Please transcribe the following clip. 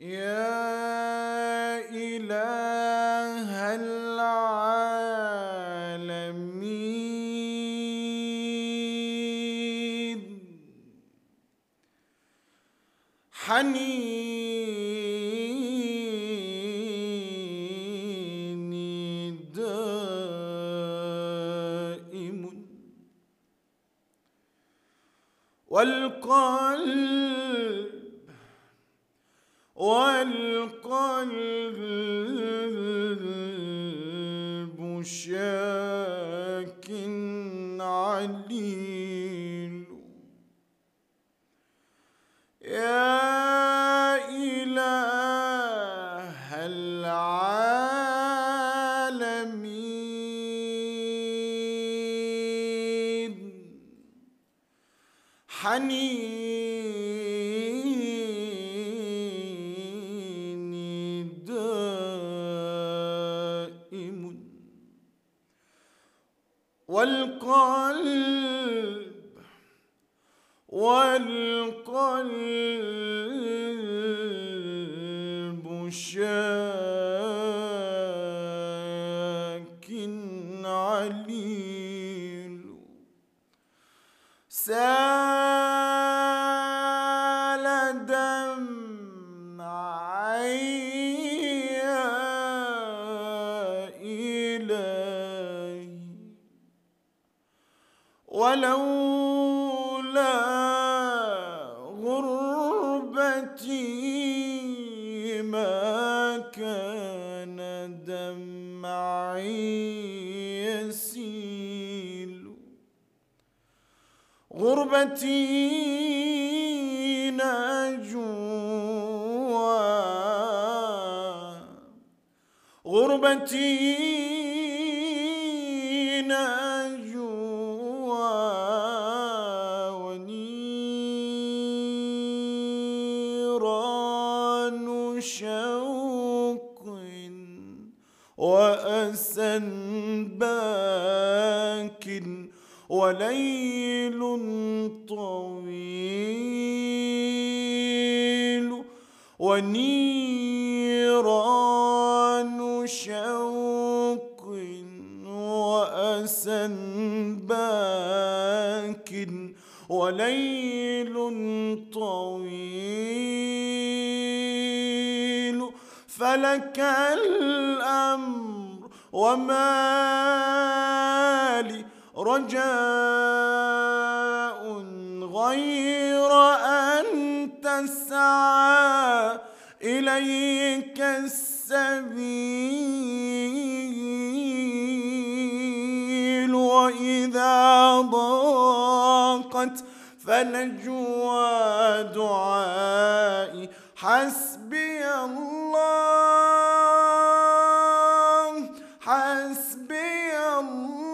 يا إله العالمين. حنيني دائم. والقلب والقلب شاك عليل. يا إله العالمين حنيني والقلب والقلب شاك عليل. سال دمعي ولولا غربتي ما كان دمعي يسيل. غربتي نجوى. غربتي نجوى. شوق وأسى باك وليل طويل ونيران شوق وأسى وليل طويل فلك الأمر وما لي رجاء غير أن تسعى إليك السبيل. قامت فنجوى دعائي. حسبي الله حسبي الله.